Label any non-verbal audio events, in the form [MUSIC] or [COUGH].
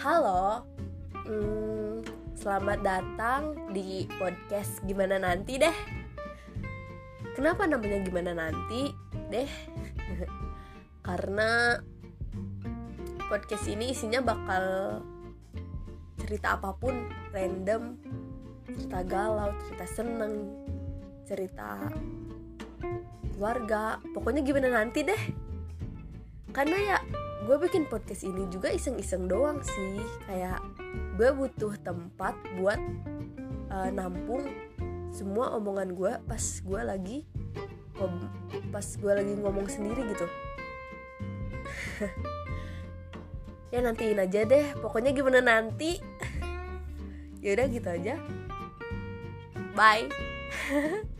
Halo, hmm, selamat datang di podcast Gimana Nanti deh. Kenapa namanya Gimana Nanti deh? [LAUGHS] Karena podcast ini isinya bakal cerita apa pun, random, cerita galau, cerita seneng, cerita keluarga, pokoknya gimana nanti deh. Karena ya gue bikin podcast ini juga iseng-iseng doang sih. Kayak gue butuh tempat buat uh, nampung semua omongan gue pas gue lagi pas gue lagi ngomong sendiri gitu. [LAUGHS] Ya nantiin aja deh. Pokoknya gimana nanti? [LAUGHS] Yaudah gitu aja. Bye [LAUGHS]